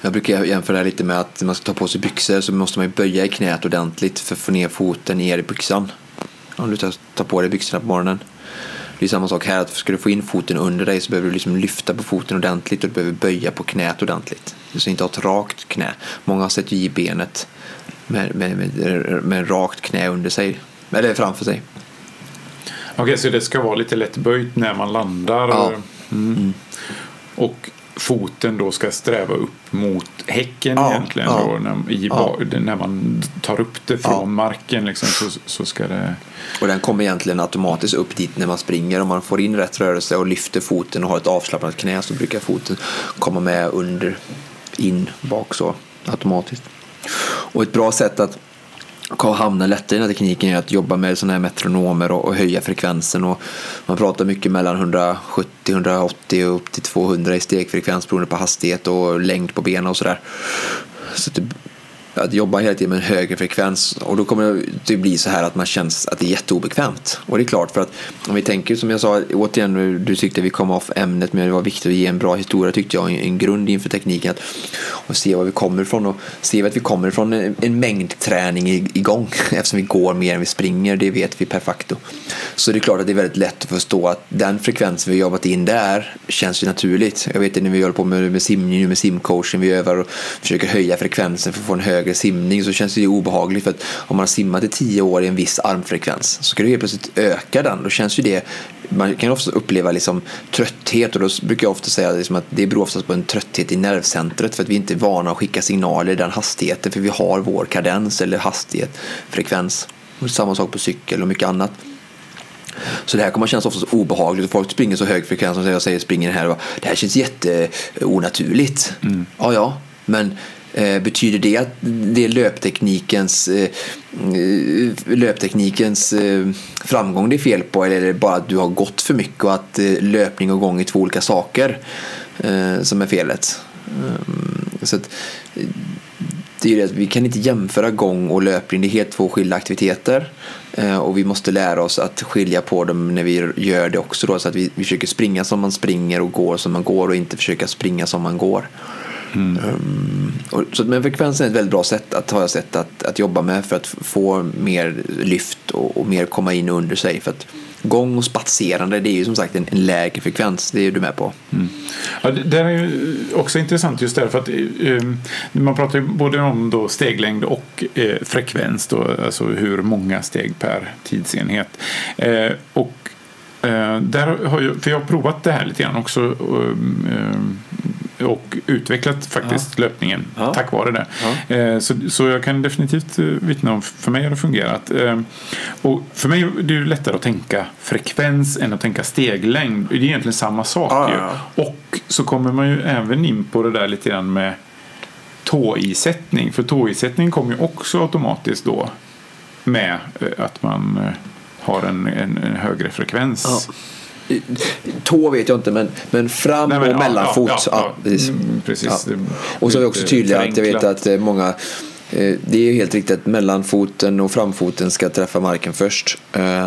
jag brukar jämföra det här lite med att när man ska ta på sig byxor så måste man ju böja i knät ordentligt för att få ner foten ner i byxan. Om du tar, på dig byxorna på morgonen. Det är samma sak här, att ska du få in foten under dig så behöver du liksom lyfta på foten ordentligt och du behöver böja på knät ordentligt. Du ska inte ha ett rakt knä. Många sätter ju i benet med, med, med, med rakt knä under sig, eller framför sig. Okej, så det ska vara lite lätt böjt när man landar. Ja. Mm. Och foten då ska sträva upp mot häcken Ja, egentligen. ja. Då, när, i, Ja. när man tar upp det från Ja. marken liksom, så, så ska det... Och den kommer egentligen automatiskt upp dit när man springer. Om man får in rätt rörelse och lyfter foten och har ett avslappnat knä så brukar foten komma med under, in, bak så automatiskt. Och ett bra sätt att hamna lättare i den här tekniken är att jobba med sådana här metronomer och, och höja frekvensen. Och man pratar mycket mellan 170-180 och upp till 200 i stegfrekvens beroende på hastighet och längd på benen och sådär. Så det, att jobba hela tiden med en högre frekvens och då kommer det bli så här att man känns att det är jätteobekvämt. Och det är klart för att om vi tänker som jag sa återigen, du tyckte vi kom av ämnet men det var viktigt att ge en bra historia tyckte jag, en grund inför tekniken att, och se var vi kommer ifrån och se att vi kommer ifrån en, en mängd träning igång (laughs) eftersom vi går mer än vi springer, det vet vi per facto. Så det är klart att det är väldigt lätt att förstå att den frekvensen vi jobbat in där känns ju naturligt. Jag vet det när vi håller på med, med simning, med simcoaching, vi övar och försöker höja frekvensen för att få en högre simning så känns det ju obehagligt för att om man har simmat i tio år i en viss armfrekvens så ska du helt plötsligt öka den. Då känns ju det man kan ofta uppleva liksom trötthet och då brukar jag ofta säga liksom att det beror oftast på en trötthet i nervcentret för att vi inte är vana att skicka signaler i den hastigheten för vi har vår kadens eller hastighet, frekvens. Och samma sak på cykel och mycket annat. Så det här kommer kännas oftast obehagligt. Folk springer så hög frekvens som jag säger springer här. Och det här känns jätteonaturligt. Mm. Ja, ja, men Eh, betyder det att det är löpteknikens, eh, eh, löpteknikens framgång det är fel på eller är det bara att du har gått för mycket och att löpning och gång är två olika saker som är felet? Så att, det är det att vi kan inte jämföra gång och löpning, det är helt två skilda aktiviteter. Och vi måste lära oss att skilja på dem när vi gör det också. Då, så att vi, vi försöker springa som man springer och går som man går och inte försöka springa som man går. Mm. Um, och, så, men frekvensen är ett väldigt bra sätt att, har jag sett, att, att jobba med för att få mer lyft och, och mer komma in under sig. För att, gång och spatserande det är ju som sagt en, en lägre frekvens, det är du med på. Mm. Ja, det, det är ju också intressant just därför att um, man pratar ju både om då steglängd och uh, frekvens, då, alltså hur många steg per tidsenhet. Uh, och eh, där har jag, för jag har provat det här lite grann också um, och utvecklat faktiskt ja. löpningen ja. tack vare det. Ja. Eh, så, så jag kan definitivt eh, vittna om, för mig har det fungerat. Eh, och för mig är det lättare att tänka frekvens än att tänka steglängd. Det är egentligen samma sak ju. Och så kommer man ju även in på det där lite grann med tåisättning. För tåisättning kommer ju också automatiskt då med att man har en, en, en högre frekvens. Tå vet jag inte, men, men fram Nej, men, och ja, mellanfot. Ja, ja, precis. Mm, precis. Och så är vi också tydliga att jag vet att eh, många eh, det är helt riktigt att mellanfoten och framfoten ska träffa marken först. Eh,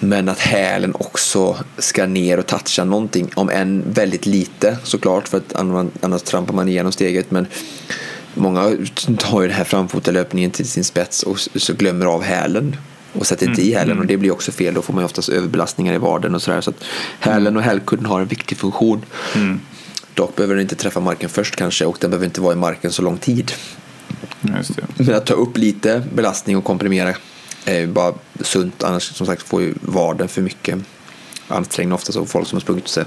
men att hälen också ska ner och toucha någonting, om än väldigt lite såklart, för att annars trampar man igenom steget. Men många tar ju den här framfotelöpningen till sin spets och så glömmer av hälen och sätter inte mm. i hälen och mm. det blir också fel. Då får man oftast överbelastningar i vaden och sådär. Så att hälen och hälkudden har en viktig funktion. Mm. Dock behöver den inte träffa marken först kanske och den behöver inte vara i marken så lång tid. Men att ta upp lite belastning och komprimera är bara sunt. Annars som sagt får ju vaden för mycket ansträngning ofta så folk som har sprungit sig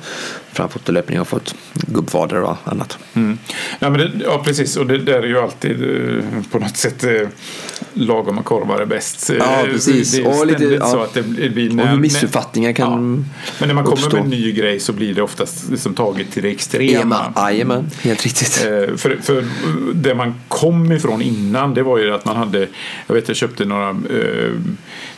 framfotelöpning har fått gubbvader och annat. Mm. Ja, men det, ja precis och det där är ju alltid eh, på något sätt eh, lagom korvar är bäst. Ja eh, precis. Det är och lite, ja. så att det blir när, och missuppfattningar kan ja. Men när man kommer uppstå. med en ny grej så blir det oftast liksom taget till det extrema. Jajamän, helt riktigt. För, för det man kom ifrån innan det var ju att man hade, jag vet jag köpte några eh,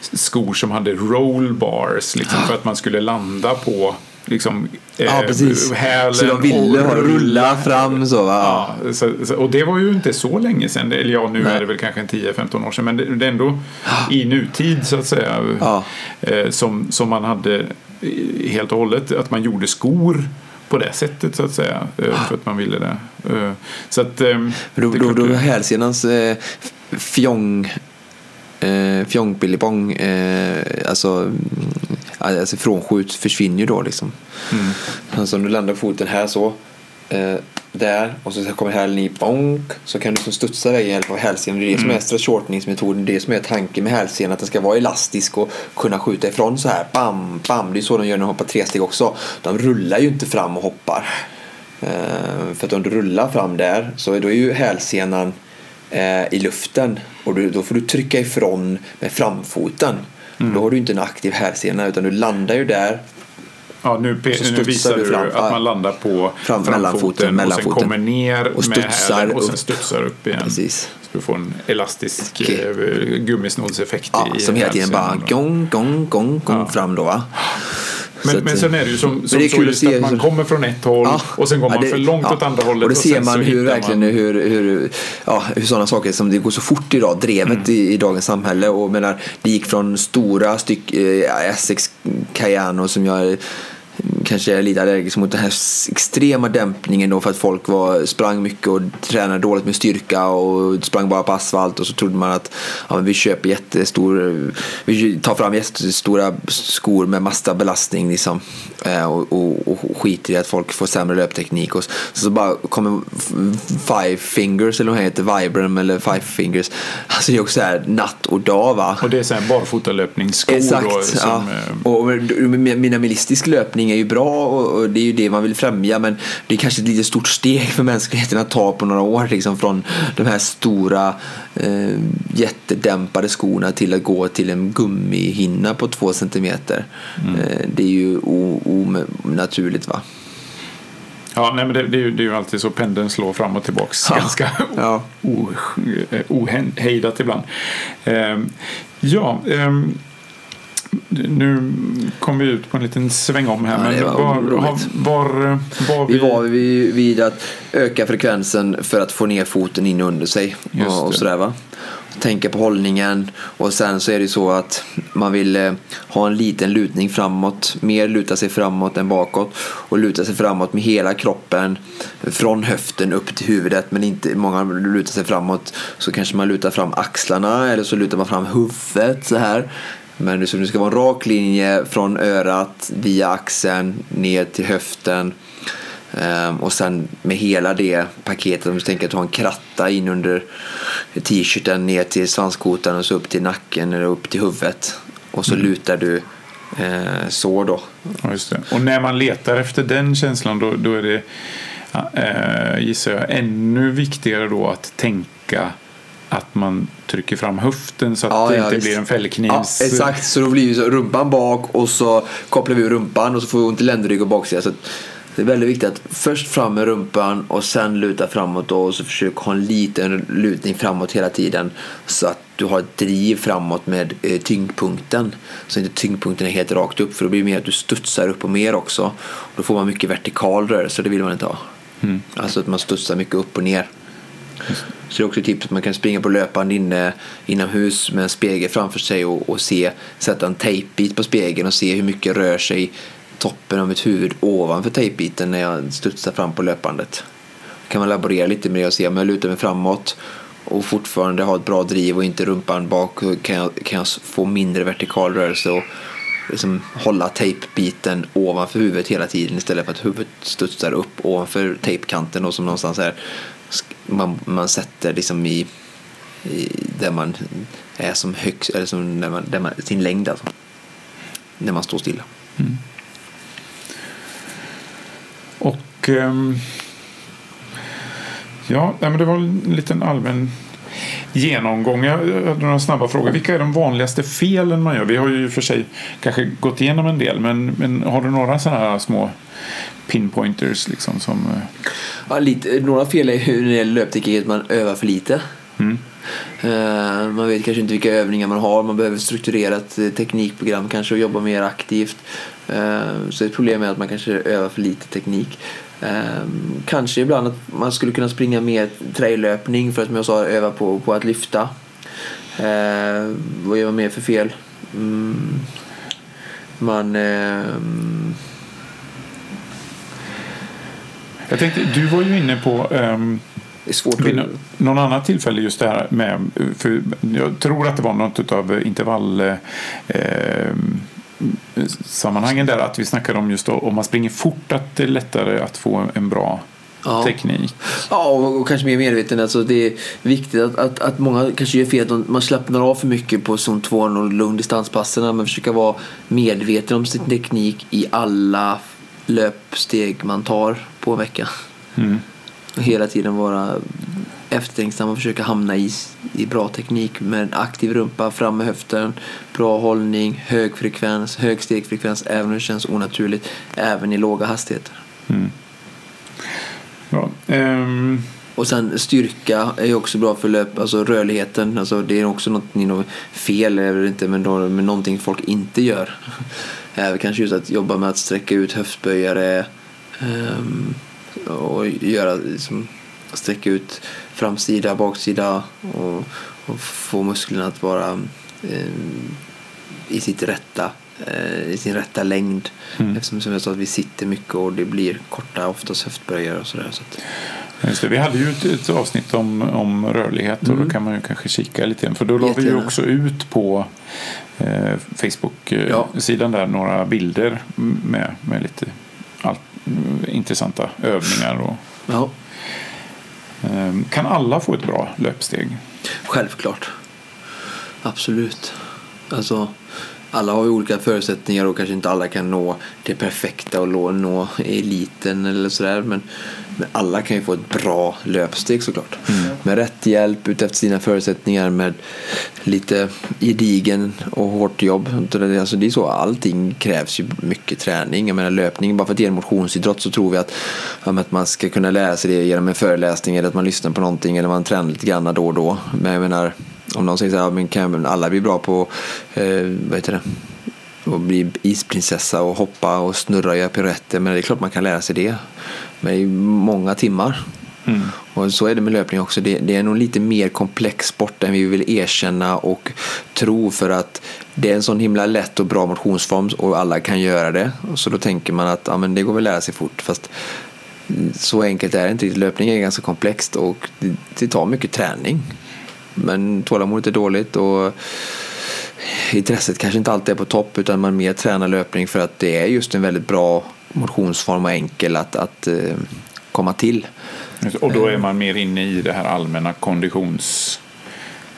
skor som hade roll bars liksom, för att man skulle landa på liksom, ja, eh, precis. hälen. Så de ville och rulla fram så? Ja, så, så, och det var ju inte så länge sedan. Eller ja, nu Nej. är det väl kanske 10-15 år sedan. Men det, det är ändå i nutid så att säga. Ja. Eh, som, som man hade helt och hållet. Att man gjorde skor på det sättet så att säga. Eh, för att man ville det. Eh, så att, eh, då, då, då hälsenans eh, fjong eh, fjongpillipong, eh, alltså, alltså frånskjut försvinner ju då liksom. Mm. Alltså om du landar foten här så, eh, där och så kommer hälen i bonk så kan du liksom studsa iväg hjälp av hälsenan. Det är det som är mm. stretchortningsmetoden, det är det som är tanken med hälsenan, att den ska vara elastisk och kunna skjuta ifrån så här, bam, bam. Det är så de gör när de hoppar tre steg också. De rullar ju inte fram och hoppar. Uh, för att om du rullar fram där så då är ju hälsenan uh, i luften och du, då får du trycka ifrån med framfoten. Mm. Då har du inte en aktiv hälsena utan du landar ju där. Ja, nu, nu visar du, fram, att man landar på fram, framfoten, och sen kommer ner och studsar, med hälen och sen studsar upp igen. Precis. Så du får en elastisk okay. Eh, gummisnoddseffekt ja, Som hela tiden bara gång, gång, gång, gång ja. fram då va? Men, att, men sen är det ju som, som det är så kul att just se att man kommer från ett håll Ja. och sen går man det- för långt ja. åt andra hållet. Och då ser man hur verkligen man- hur, hur, ja, hur sådana saker som det går så fort idag, drevet i, i dagens samhälle. Och menar, det gick från stora styck, eh, Essex Cayano som jag kanske är lite allergisk mot den här extrema dämpningen då för att folk var, sprang mycket och tränade dåligt med styrka och sprang bara på asfalt och så trodde man att ja, vi köper jättestor, vi tar fram jättestora skor med massa belastning liksom eh, och, och, och skiter i att folk får sämre löpteknik och så, så bara kommer Five Fingers eller vad heter, Vibram eller Five Fingers. Alltså det är också så här natt och dag va. Och det är så här barfotalöpningsskor Exakt. då, som, ja. eh, och minimalistisk löpning är ju bra och, och det är ju det man vill främja men det är kanske ett lite stort steg för mänskligheten att ta på några år liksom från de här stora eh, jättedämpade skorna till att gå till en gummihinna på två centimeter. Mm. Eh, det är ju onaturligt va? Ja, nej, men det, det, är ju, det är ju alltid så pendeln slår fram och tillbaks Ja. ganska Ja. eh, ohejdat ibland. Ehm, ja, ehm, nu kom vi ut på en liten sväng om här. Ja, men var var, var, var vi... Vi var vid, vid att öka frekvensen för att få ner foten in under sig. Just Och, och sådär va. Tänka på hållningen och sen så är det så att man vill eh, ha en liten lutning framåt. Mer luta sig framåt än bakåt. Och luta sig framåt med hela kroppen. Från höften upp till huvudet. Men inte många lutar sig framåt. Så kanske man lutar fram axlarna eller så lutar man fram huvudet så här. Men det ska vara en rak linje från örat via axeln ner till höften. Ehm, och sen med hela det paketet, om du tänker att du har en kratta in under t-shirten ner till svanskotan och så upp till nacken eller upp till huvudet. Och så lutar du eh, så då. Ja. Och när man letar efter den känslan då, då är det eh, gissar jag ännu viktigare då att tänka att man trycker fram höften så att Ja, det ja, inte visst. blir en Ja, fällknivs... exakt, så då blir ju rumpan bak och så kopplar vi ur rumpan och så får vi ont i ländrygg och baksida. Så det är väldigt viktigt att först fram med rumpan och sen luta framåt och så försök ha en liten lutning framåt hela tiden så att du har ett driv framåt med eh, tyngdpunkten. Så inte tyngdpunkten är helt rakt upp för då blir det mer att du studsar upp och mer också. Då får man mycket vertikal rörelse det vill man inte ha. Alltså att man studsar mycket upp och ner. Så det är också ett tips att man kan springa på löpband inne inomhus med en spegel framför sig och, och se, sätta en tejpbit på spegeln och se hur mycket rör sig toppen av mitt huvud ovanför tejpbiten när jag studsar fram på löpbandet. kan man laborera lite med det och se om jag lutar mig framåt och fortfarande ha ett bra driv och inte rumpan bak kan jag, kan jag få mindre vertikal rörelse och liksom hålla tejpbiten ovanför huvudet hela tiden istället för att huvudet studsar upp ovanför tejpkanten och som någonstans är man, man sätter liksom i, i där man är som högst eller som där man, där man, sin längd alltså. När man står stilla. Mm. Och ehm, ja, men det var en liten allmän genomgång. Jag hade några snabba frågor. Vilka är de vanligaste felen man gör? Vi har ju för sig kanske gått igenom en del, men, men har du några sådana här små pinpointers liksom som... eh, Ja, lite, några fel är ju när det gäller löpteknik att man övar för lite. Mm. Eh, man vet kanske inte vilka övningar man har. Man behöver strukturerat eh, teknikprogram kanske och jobba mer aktivt. Så ett problem är att man kanske övar för lite teknik. Eh, kanske ibland att man skulle kunna springa mer traillöpning för att som jag sa öva på, på att lyfta. Eh, vad gör man mer för fel? Mm, man... Eh, Jag tänkte, du var ju inne på ehm, svårt vid att... nå- någon annan tillfälle just det här med, för jag tror att det var något av intervall ehm, sammanhangen där att vi snackade om just då, om man springer fort att det är lättare att få en bra Ja. teknik. Ja, och, kanske mer medveten. Alltså, det är viktigt att, att, att många kanske gör fel. Man slappnar av för mycket på zon 2 och långdistanspasserna. Men försöka vara medveten om sin teknik i alla löpsteg man tar på en vecka. Mm. Och hela tiden vara eftertänksam och försöka hamna i, i bra teknik med en aktiv rumpa, fram med höften, bra hållning, hög frekvens, hög stegfrekvens även om det känns onaturligt, även i låga hastigheter. Mm. Ja, ehm, Och sen styrka är ju också bra för löp, alltså rörligheten. Alltså det är också något fel, eller inte, men, då, men någonting folk inte gör. (laughs) Även kanske just att jobba med att sträcka ut höftböjare um, och göra, liksom, sträcka ut framsida, baksida och, och få musklerna att vara um, i sitt rätta Eh, i sin rätta längd. Mm. Eftersom som jag sa att vi sitter mycket och det blir korta oftast höftböjare och sådär. Så Just det, vi hade ju ett, ett avsnitt om, om rörlighet och mm. då kan man ju kanske kika lite. För då la vi ju också ut på eh, Facebook-sidan ja. där några bilder med, med lite allt, intressanta övningar. Och, ja. Ehm, kan alla få ett bra löpsteg? Självklart. Absolut. Alltså alla har ju olika förutsättningar och kanske inte alla kan nå det perfekta och nå eliten eller sådär. Men, men alla kan ju få ett bra löpsteg såklart. Mm. Med rätt hjälp utefter sina förutsättningar med lite gedigen och hårt jobb. Alltså det är så, allting krävs ju mycket träning. Jag menar löpning, bara för att det är en motionsidrott så tror vi att, att man ska kunna lära sig det genom en föreläsning eller att man lyssnar på någonting eller man tränar lite grann då och då. Men jag menar om någon säger så här, men kan alla bli bra på, eh, vad heter det? och bli isprinsessa och hoppa och snurra och göra piruetter. Men det är klart man kan lära sig det. Men i många timmar. Mm. Och så är det med löpning också. Det, det, är nog lite mer komplex sport än vi vill erkänna och tro för att det är en sån himla lätt och bra motionsform och alla kan göra det. Så då tänker man att ja, men det går väl att lära sig fort. Fast så enkelt är det inte. Löpning är ganska komplext och det, det tar mycket träning. Men tålamodet är dåligt och intresset kanske inte alltid är på topp utan man mer tränar löpning för att det är just en väldigt bra motionsform och enkel att, att uh, komma till. Och då är man mer inne i det här allmänna konditions...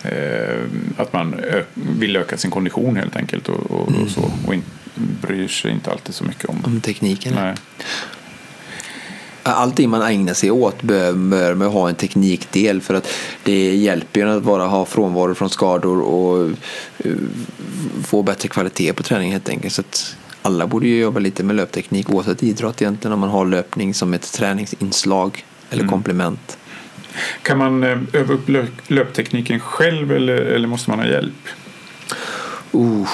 Eh, att man vill öka sin kondition helt enkelt och, och, mm. och så. Och in, bryr sig inte alltid så mycket om, om tekniken. Nej allting man ägnar sig åt bör, man ha en teknikdel för att det hjälper ju att bara ha frånvaro från skador och uh, få bättre kvalitet på träningen helt enkelt. Så alla borde ju jobba lite med löpteknik oavsett idrott egentligen om man har löpning som ett träningsinslag eller mm. komplement. Kan man eh, öva upp löptekniken själv eller, eller måste man ha hjälp? Uh,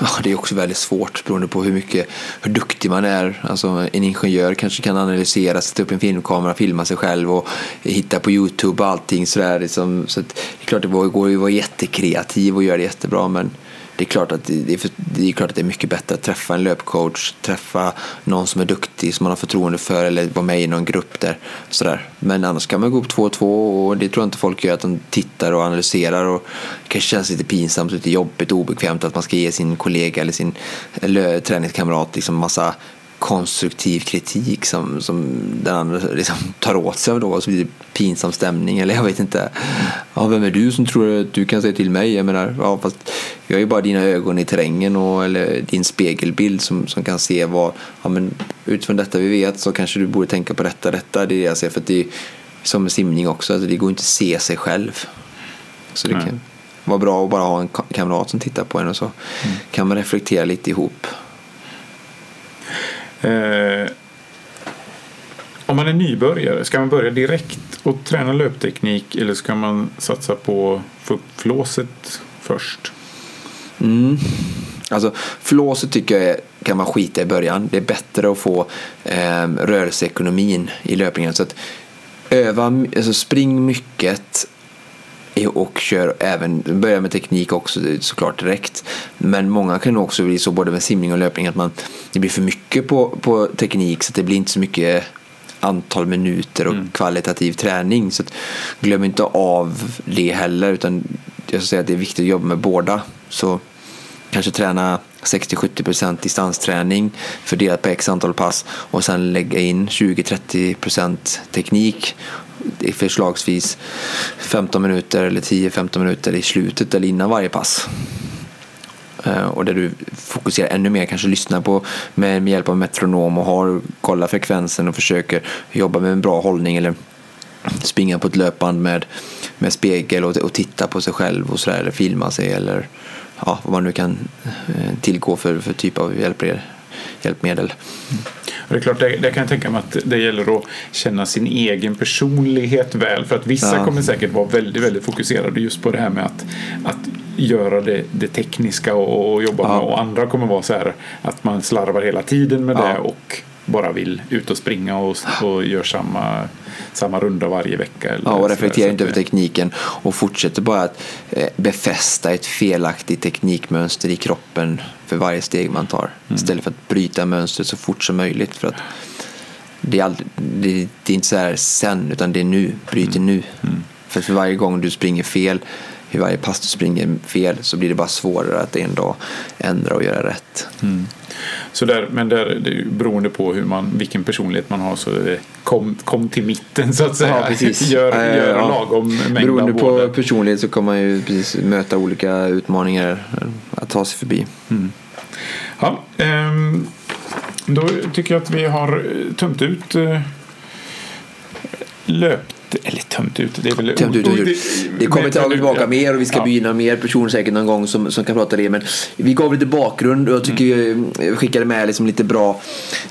Ja, det är också väldigt svårt beroende på hur mycket, hur duktig man är. Alltså, en ingenjör kanske kan analysera, sätta upp en filmkamera, filma sig själv och hitta på Youtube och allting sådär. Liksom. Så det är klart det går ju att vara jättekreativ och göra det jättebra men det är, klart att det, är för, det är klart att det är mycket bättre att träffa en löpcoach, träffa någon som är duktig, som man har förtroende för eller vara med i någon grupp där. Sådär. Men annars kan man gå upp två och två och det tror jag inte folk gör, att de tittar och analyserar och det kanske känns lite pinsamt, lite jobbigt och obekvämt att man ska ge sin kollega eller sin eller, eh, träningskamrat liksom massa konstruktiv kritik som, som den andra liksom tar åt sig av då och så blir det pinsam stämning eller jag vet inte. Ja, vem är du som tror att du kan säga till mig? Jag menar, ja, fast jag är ju bara dina ögon i terrängen och, eller din spegelbild som, som kan se vad, ja men utifrån detta vi vet så kanske du borde tänka på detta, detta, det är det jag ser för att det är som med simning också, alltså det går inte att se sig själv. Så det kan vara bra att bara ha en kamrat som tittar på en och så mm. kan man reflektera lite ihop. Eh, om man är nybörjare, ska man börja direkt och träna löpteknik eller ska man satsa på få upp flåset först? Mm. Alltså, flåset tycker jag kan man skita i början. Det är bättre att få eh, rörelseekonomin i löpningen. Så att öva, alltså spring mycket och kör även, börja med teknik också såklart direkt. Men många kan också bli så både med simning och löpning att man, det blir för mycket på, på teknik så det blir inte så mycket antal minuter och mm. kvalitativ träning. Så glöm inte av det heller utan jag ska säga att det är viktigt att jobba med båda. Så kanske träna 60-70% distansträning fördelat på x antal pass och sen lägga in 20-30% teknik förslagsvis 15 minuter eller 10-15 minuter i slutet eller innan varje pass. Eh, och där du fokuserar ännu mer, kanske lyssnar på med, med hjälp av metronom och har, kollar frekvensen och försöker jobba med en bra hållning eller springa på ett löpband med, med spegel och, och titta på sig själv och sådär, eller filma sig eller ja, vad man nu kan eh, tillgå för, för typ av hjälpmedel. Mm. Och det är klart, det, det kan jag tänka mig att det gäller att känna sin egen personlighet väl. För att vissa Ja. kommer säkert vara väldigt, väldigt fokuserade just på det här med att, att göra det, det tekniska och, och jobba Ja. med. Och andra kommer vara så här att man slarvar hela tiden med Ja. det och bara vill ut och springa och, och gör samma, samma runda varje vecka. Eller Ja, och reflekterar inte över tekniken och fortsätter bara att eh, befästa ett felaktigt teknikmönster i kroppen för varje steg man tar. Istället för att bryta mönstret så fort som möjligt. För att det, är aldrig, det, det är inte så här sen, utan det är nu. Bryt nu. För, för varje gång du springer fel, i varje pass du springer fel, så blir det bara svårare att en dag ändra och göra rätt. Så där, men där, det är ju beroende på hur man, vilken personlighet man har så kom, kom till mitten så att säga. Ja, precis. (laughs) Gör, Eh, gör ja. lagom mängd Beroende av på personlighet så kommer man ju precis möta olika utmaningar att ta sig förbi. Ja, ehm, då tycker jag att vi har eh, tömt ut eh, eller tömt ut, det är väl... Tömt ut, ut. Det kommer men- tillbaka ja. mer och vi ska Ja. begynna mer personer säkert någon gång som, som kan prata det. Men vi gav lite bakgrund och jag tycker Mm. vi eh, skickade med liksom lite bra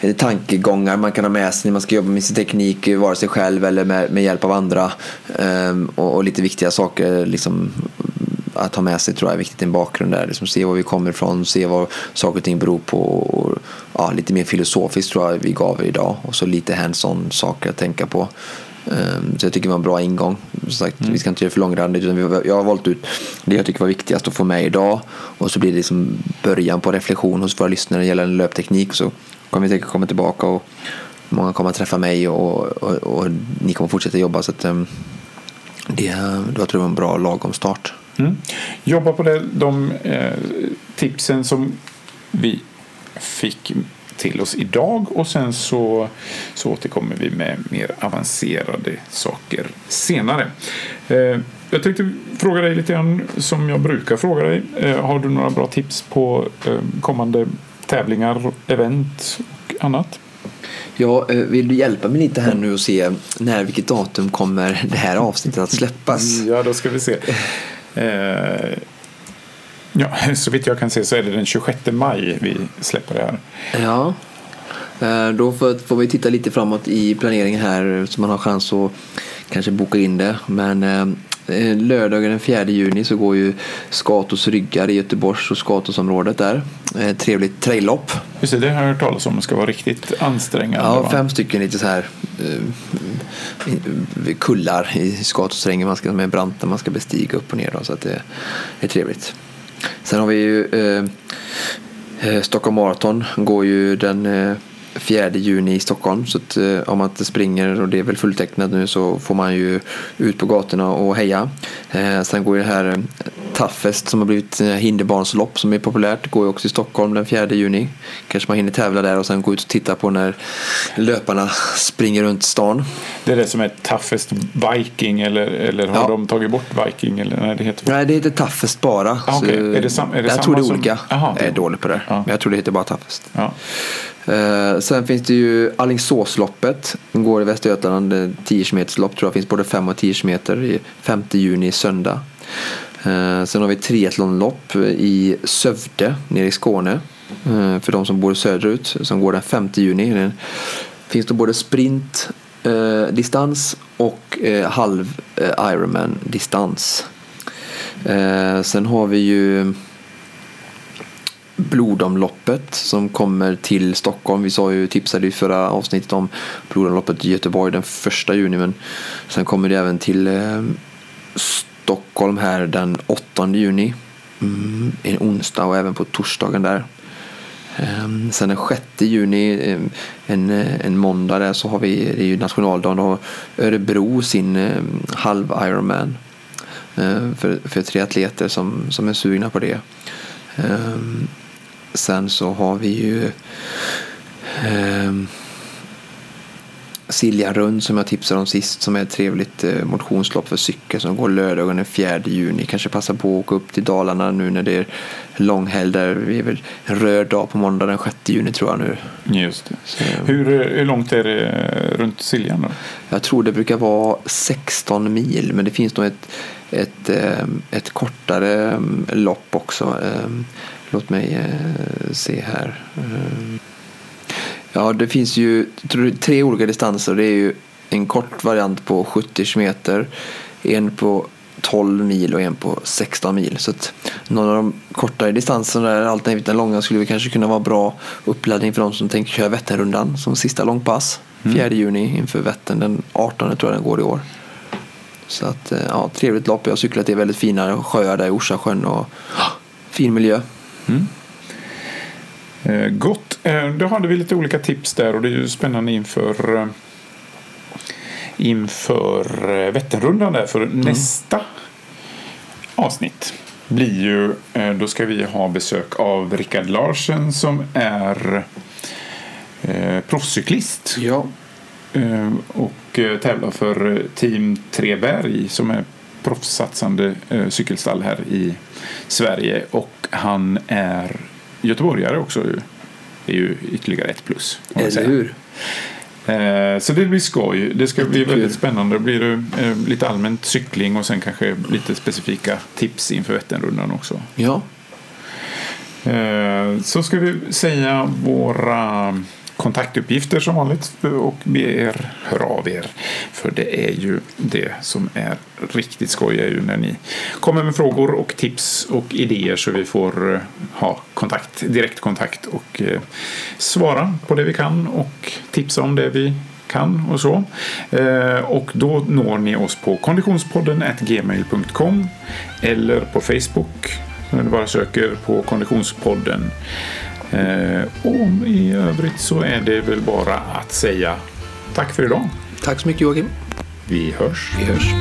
eh, tankegångar man kan ha med sig när man ska jobba med sin teknik, eh, vare sig själv eller med, med hjälp av andra. Ehm, och, och lite viktiga saker liksom, att ha med sig tror jag är viktigt i en bakgrund där. Liksom se var vi kommer ifrån, se vad saker och ting beror på. Och, ja, lite mer filosofiskt tror jag vi gav idag och så lite hands-on saker att tänka på. Ehm, så jag tycker det var en bra ingång. Som sagt, Vi ska inte göra det för långrandigt. utan Jag har valt ut det jag tycker var viktigast att få med idag. Och så blir det liksom början på reflektion hos våra lyssnare gällande löpteknik. Så kommer vi säkert komma tillbaka och många kommer att träffa mig och, och, och ni kommer fortsätta jobba. Så att, ehm, det, var tror jag det var en bra lagom start. Mm. Jobba på det, de eh, tipsen som vi fick till oss idag och sen så, så återkommer vi med mer avancerade saker senare. Eh, jag tänkte fråga dig lite grann som jag brukar fråga dig. Eh, har du några bra tips på eh, kommande tävlingar, event och annat? Ja, vill du hjälpa mig lite här nu och se när, vilket datum kommer det här avsnittet att släppas? Ja, då ska vi se. Eh, ja, (laughs) så vitt jag kan se så är det den 26 maj vi släpper det här. Ja, Eh, då får, vi titta lite framåt i planeringen här så man har chans att kanske boka in det. Men eh, lördagen den 4 juni så går ju Skatos ryggar i Göteborgs och Skatosområdet där. Eh, trevligt traillopp. Just det, det har jag hört talas om ska vara riktigt ansträngande. Ja, va? fem stycken lite så här eh, kullar i Skatosträngen man ska, med brantar man ska bestiga upp och ner. Då, så att det är trevligt. Sen har vi ju eh, eh, Stockholm Marathon går ju den eh, 4 juni i Stockholm. Så att, eh, om man inte springer och det är väl fulltecknat nu så får man ju ut på gatorna och heja. Eh, sen går ju det här eh, Toughest som har blivit hinderbanslopp som är populärt. går ju också i Stockholm den 4 juni. Kanske man hinner tävla där och sen gå ut och titta på när löparna springer runt stan. Det är det som är toughest Viking eller, eller har Ja. de tagit bort Viking? Eller, nej, det heter... Nej, det heter Toughest bara. Ah, Så, okej. Är det sam- är det jag tror det är som- olika. Jaha, jag är dålig på det. Ja. Men jag tror det heter bara Toughest. Ja. Eh, sen finns det ju Alingsåsloppet. Den går i Västergötland. 10 km lopp tror jag finns både 5 och 10 km 5 juni söndag. Eh, sen har vi triathlonlopp i Sövde nere i Skåne. Eh, för de som bor söderut som går den 5 juni. Det finns det både sprint eh, distans och eh, halv eh, Ironman distans. Eh, sen har vi ju blodomloppet som kommer till Stockholm. Vi sa ju, tipsade i förra avsnittet om blodomloppet i Göteborg den första juni. Men sen kommer det även till eh, Stockholm här den 8 juni. Mm, en onsdag och även på torsdagen där. Eh, sen den 6 juni, eh, en, eh, en måndag där, så har vi, det är ju nationaldagen, då har Örebro sin eh, halv Ironman. Eh, för, för tre atleter som, som är sugna på det. Ehm, sen så har vi ju ehm, Silja Rund som jag tipsade om sist som är ett trevligt eh, motionslopp för cykel som går lördagen den 4 juni. Kanske passa på att åka upp till Dalarna nu när det är långhelg där. Vi är väl en röd dag på måndag den 6 juni tror jag nu. Just det. Hur, eh, hur långt är det eh, runt Siljan då? jag tror det brukar vara 16 mil men det finns nog ett, ett, ehm, ett kortare ehm, lopp också. Låt mig eh, se här. Ehm, Ja, det finns ju tror, tre olika distanser. Det är ju en kort variant på 70 km, en på 12 mil och en på 16 mil. Så att någon av de kortare distanserna, alternativt den långa, skulle vi kanske kunna vara bra uppladdning för de som tänker köra Vätternrundan som sista långpass. 4 juni inför Vättern, den 18 tror jag den går i år. Så att, eh, ja, trevligt lopp. Jag har cyklat i väldigt fina sjöar där i Orsasjön och fin miljö. Eh, gott. Eh, då hade vi lite olika tips där och det är ju spännande inför eh, inför eh, Vätternrundan där för nästa avsnitt blir ju, då ska vi ha besök av Rickard Larsen som är eh, proffscyklist Ja. och tävlar för Team Treberg som är proffssatsande eh, cykelstall här i Sverige och han är göteborgare också. Det är ju ytterligare ett plus. Eller hur? Eh, Så det blir skoj. Det ska bli Jättekul. väldigt spännande. Det blir eh, lite allmänt cykling och sen kanske lite specifika tips inför Vätternrundan också. Ja. Eh, Så ska vi säga våra kontaktuppgifter som vanligt eh, och be er höra av er. För det är ju det som är riktigt skoj är ju när ni kommer med frågor och tips och idéer så vi får eh, ha kontakt, direktkontakt och eh, svara på det vi kan och tipsa om det vi kan och så. Och då når ni oss på konditionspodden gmail.com eller på Facebook när du bara söker på Konditionspodden. Eh, och i övrigt så är det väl bara att säga tack för idag. Tack så mycket Joakim. Vi hörs. Vi hörs.